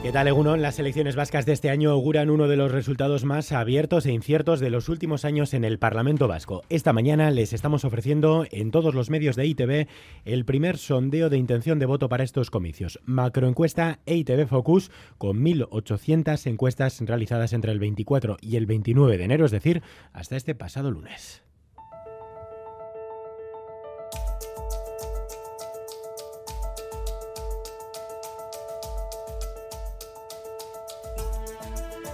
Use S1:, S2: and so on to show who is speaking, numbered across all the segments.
S1: ¿Qué tal, Egunon? Las elecciones vascas de este año auguran uno de los resultados más abiertos e inciertos de los últimos años en el Parlamento vasco. Esta mañana les estamos ofreciendo en todos los medios de ITV el primer sondeo de intención de voto para estos comicios. Macroencuesta ITV Focus con 1.800 encuestas realizadas entre el 24 y el 29 de enero, es decir, hasta este pasado lunes.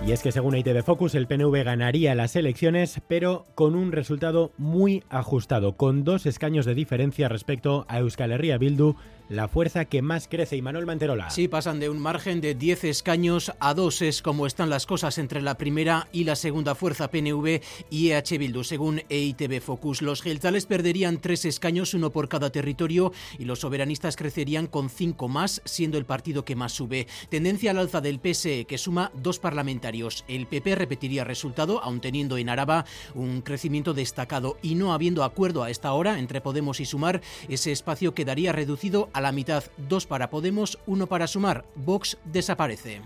S1: Y es que según ITV Focus, el PNV ganaría las elecciones, pero con un resultado muy ajustado, con dos escaños de diferencia respecto a Euskal Herria Bildu, la fuerza que más crece. Y Manuel Manterola.
S2: Sí, pasan de un margen de 10 escaños a dos. Es como están las cosas entre la primera y la segunda fuerza PNV y EH Bildu, según EITB Focus. Los geltales perderían tres escaños, uno por cada territorio, y los soberanistas crecerían con cinco más, siendo el partido que más sube. Tendencia al alza del PSE, que suma dos parlamentarios el PP repetiría resultado, aun teniendo en Araba un crecimiento destacado y no habiendo acuerdo a esta hora entre Podemos y Sumar, ese espacio quedaría reducido a la mitad, dos para Podemos, uno para Sumar. Vox desaparece.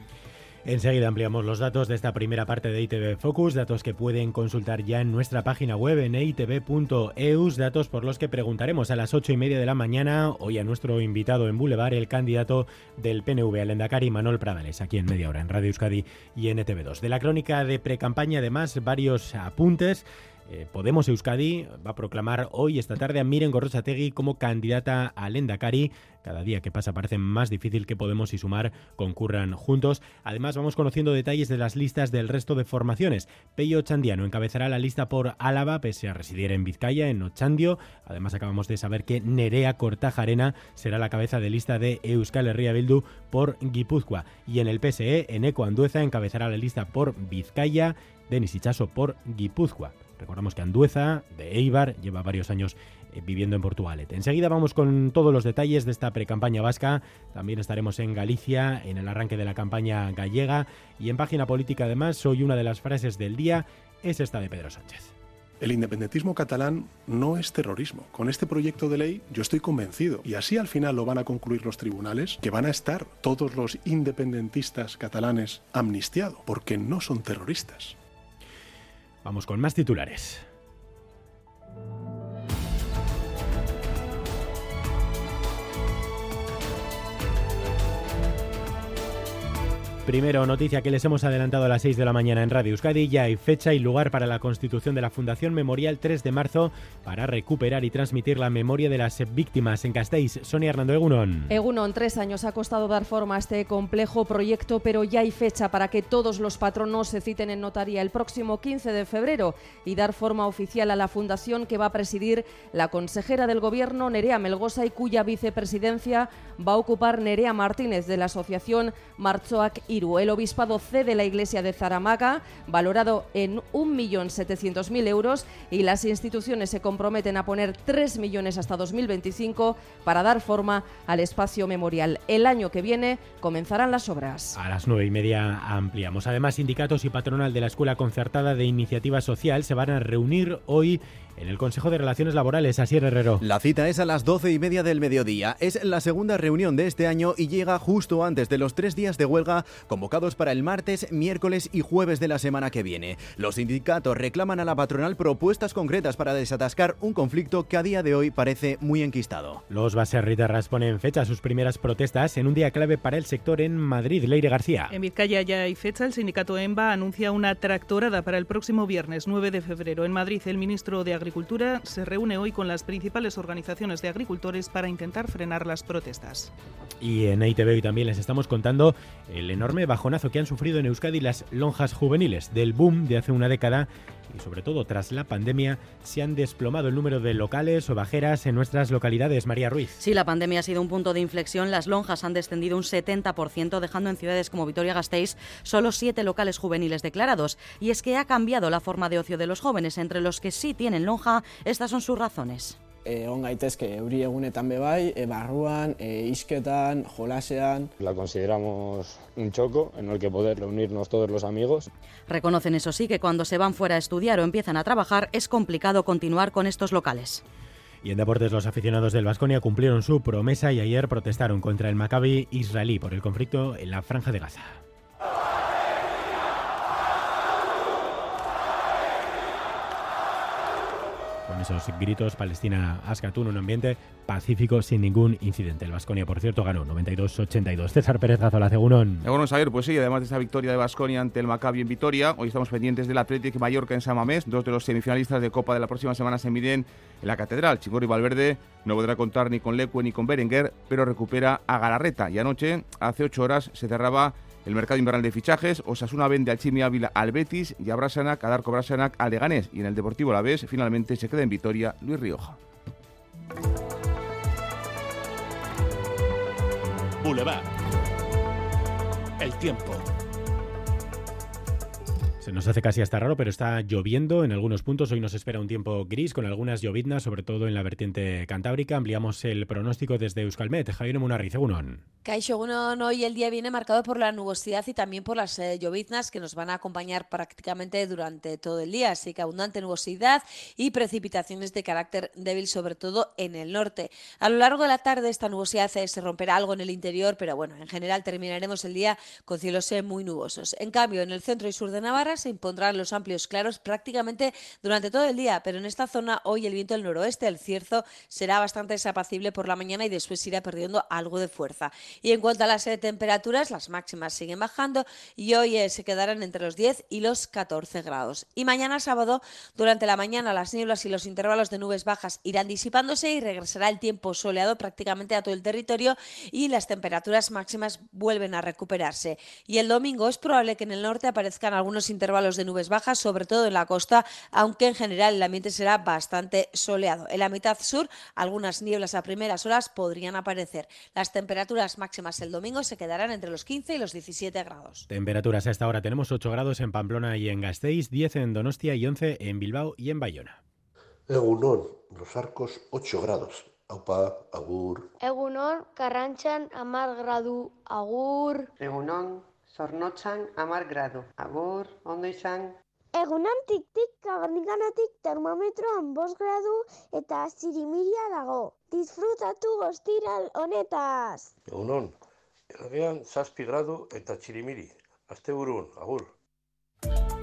S1: Enseguida ampliamos los datos de esta primera parte de ITV Focus, datos que pueden consultar ya en nuestra página web en itv.eus, datos por los que preguntaremos a las ocho y media de la mañana hoy a nuestro invitado en Boulevard, el candidato del PNV al Endacari, Manuel Pradales, aquí en media hora en Radio Euskadi y en ETV2. De la crónica de precampaña, además, varios apuntes. Eh, Podemos Euskadi va a proclamar hoy, esta tarde, a Miren Gorrochategui como candidata al Endacari. Cada día que pasa parece más difícil que Podemos y Sumar concurran juntos. Además, vamos conociendo detalles de las listas del resto de formaciones. Peyo Chandiano encabezará la lista por Álava, pese a residir en Vizcaya, en Ochandio. Además, acabamos de saber que Nerea Cortajarena será la cabeza de lista de Euskal Herria Bildu por Guipúzcoa. Y en el PSE, Eneco Andueza encabezará la lista por Vizcaya, Denis Ichaso por Guipúzcoa. Recordamos que Andueza, de Eibar, lleva varios años eh, viviendo en Portugalete. Enseguida vamos con todos los detalles de esta precampaña vasca. También estaremos en Galicia, en el arranque de la campaña gallega. Y en página política, además, hoy una de las frases del día es esta de Pedro Sánchez.
S3: El independentismo catalán no es terrorismo. Con este proyecto de ley yo estoy convencido, y así al final lo van a concluir los tribunales, que van a estar todos los independentistas catalanes amnistiados, porque no son terroristas.
S1: Vamos con más titulares. Primero, noticia que les hemos adelantado a las 6 de la mañana en Radio Euskadi. Ya hay fecha y lugar para la constitución de la Fundación Memorial 3 de marzo para recuperar y transmitir la memoria de las víctimas en Castell. Sonia Hernando Egunon.
S4: Egunon, tres años ha costado dar forma a este complejo proyecto, pero ya hay fecha para que todos los patronos se citen en notaría el próximo 15 de febrero y dar forma oficial a la fundación que va a presidir la consejera del Gobierno, Nerea Melgosa, y cuya vicepresidencia va a ocupar Nerea Martínez de la Asociación Marchoac y el obispado cede la iglesia de Zaramaga, valorado en 1.700.000 euros, y las instituciones se comprometen a poner 3 millones hasta 2025 para dar forma al espacio memorial. El año que viene comenzarán las obras.
S1: A las nueve y media ampliamos. Además, sindicatos y patronal de la Escuela Concertada de Iniciativa Social se van a reunir hoy en el Consejo de Relaciones Laborales. Asier Herrero.
S5: La cita es a las doce y media del mediodía. Es la segunda reunión de este año y llega justo antes de los tres días de huelga convocados para el martes, miércoles y jueves de la semana que viene. Los sindicatos reclaman a la patronal propuestas concretas para desatascar un conflicto que a día de hoy parece muy enquistado.
S1: Los baserritarras ponen fecha a sus primeras protestas en un día clave para el sector en Madrid. Leire García.
S6: En Vizcaya ya hay fecha. El sindicato EMBA anuncia una tractorada para el próximo viernes 9 de febrero. En Madrid, el ministro de Agricultura Se reúne hoy con las principales organizaciones de agricultores para intentar frenar las protestas.
S1: Y en ITV hoy también les estamos contando el enorme bajonazo que han sufrido en Euskadi las lonjas juveniles del boom de hace una década y sobre todo tras la pandemia se han desplomado el número de locales o bajeras en nuestras localidades. María Ruiz.
S7: Sí, la pandemia ha sido un punto de inflexión. Las lonjas han descendido un 70%, dejando en ciudades como Vitoria-Gasteiz solo siete locales juveniles declarados. Y es que ha cambiado la forma de ocio de los jóvenes, entre los que sí tienen lonja, estas son sus razones.
S8: Egon gaitezke euri egunetan bebai, e, barruan, e, isketan, jolasean.
S9: La consideramos un choco en el que poder reunirnos todos los amigos.
S7: Reconocen eso sí que cuando se van fuera a estudiar o empiezan a trabajar es complicado continuar con estos locales.
S1: Y en deportes los aficionados del Vasconia cumplieron su promesa y ayer protestaron contra el Maccabi israelí por el conflicto en la franja de Gaza. Con esos gritos, Palestina Ascatún, un ambiente pacífico sin ningún incidente. El Vasconia, por cierto, ganó 92-82. César Pérez Gazola, Segurón.
S10: Según saber, pues sí, además de esa victoria de Vasconia ante el Maccabi en Vitoria, hoy estamos pendientes del Atlético Mallorca en Samamés. Dos de los semifinalistas de Copa de la próxima semana se miden en la Catedral. Chingori Valverde no podrá contar ni con Leque ni con Berenguer, pero recupera a Galarreta. Y anoche, hace ocho horas, se cerraba el mercado invernal de fichajes, Osasuna vende al Chimi Ávila al Betis y a Brasanac, a Darko Brasanac al Leganés. Y en el Deportivo La Vez, finalmente se queda en Vitoria Luis Rioja.
S11: Boulevard. El tiempo.
S1: Se nos hace casi hasta raro, pero está lloviendo en algunos puntos. Hoy nos espera un tiempo gris con algunas lloviznas, sobre todo en la vertiente cantábrica. Ampliamos el pronóstico desde Euskalmet. Javier Munarriz, Egunon.
S12: Caixo hoy el día viene marcado por la nubosidad y también por las eh, lloviznas que nos van a acompañar prácticamente durante todo el día. Así que abundante nubosidad y precipitaciones de carácter débil, sobre todo en el norte. A lo largo de la tarde esta nubosidad eh, se romperá algo en el interior, pero bueno, en general terminaremos el día con cielos eh, muy nubosos. En cambio, en el centro y sur de Navarra se impondrán los amplios claros prácticamente durante todo el día, pero en esta zona hoy el viento del noroeste, el cierzo, será bastante desapacible por la mañana y después irá perdiendo algo de fuerza. Y en cuanto a las eh, temperaturas, las máximas siguen bajando y hoy eh, se quedarán entre los 10 y los 14 grados. Y mañana sábado, durante la mañana, las nieblas y los intervalos de nubes bajas irán disipándose y regresará el tiempo soleado prácticamente a todo el territorio y las temperaturas máximas vuelven a recuperarse. Y el domingo es probable que en el norte aparezcan algunos intervalos intervalos de nubes bajas, sobre todo en la costa, aunque en general el ambiente será bastante soleado. En la mitad sur, algunas nieblas a primeras horas podrían aparecer. Las temperaturas máximas el domingo se quedarán entre los 15 y los 17 grados.
S1: Temperaturas a esta hora tenemos 8 grados en Pamplona y en Gasteiz, 10 en Donostia y 11 en Bilbao y en Bayona.
S13: Egunon, los arcos 8 grados. Aupa, agur.
S14: Egunon, Carranchan, amar gradu, agur.
S15: Egunon, Zornotzan amar gradu. Agur, ondo izan.
S14: Egunan tik-tik kagarnikanatik termometroan bos gradu eta zirimiria dago. Disfrutatu gostiral honetaz.
S13: Egunon, errean zazpi gradu eta txirimiri. Azte burun, agur.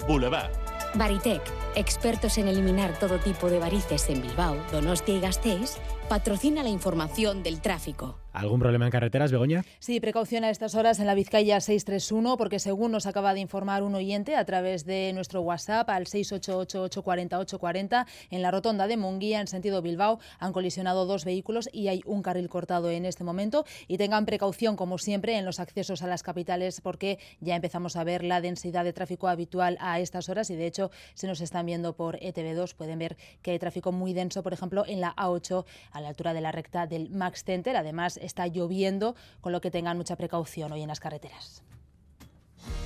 S11: Boulevard.
S16: Baritec, expertos en eliminar todo tipo de varices en Bilbao, Donostia y Gasteiz, patrocina la información del tráfico.
S1: ¿Algún problema en carreteras, Begoña?
S17: Sí, precaución a estas horas en la Vizcaya 631, porque según nos acaba de informar un oyente a través de nuestro WhatsApp al 688-840-840, en la rotonda de Munguía, en sentido Bilbao, han colisionado dos vehículos y hay un carril cortado en este momento. Y tengan precaución, como siempre, en los accesos a las capitales, porque ya empezamos a ver la densidad de tráfico habitual a estas horas y, de hecho, se nos están viendo por ETV2. Pueden ver que hay tráfico muy denso, por ejemplo, en la A8, a la altura de la recta del Max Center. Además, está lloviendo, con lo que tengan mucha precaución hoy en las carreteras.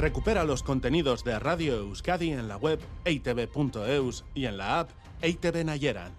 S11: Recupera los contenidos de Radio Euskadi en la web eitv.eus y en la app EITV Nayeran.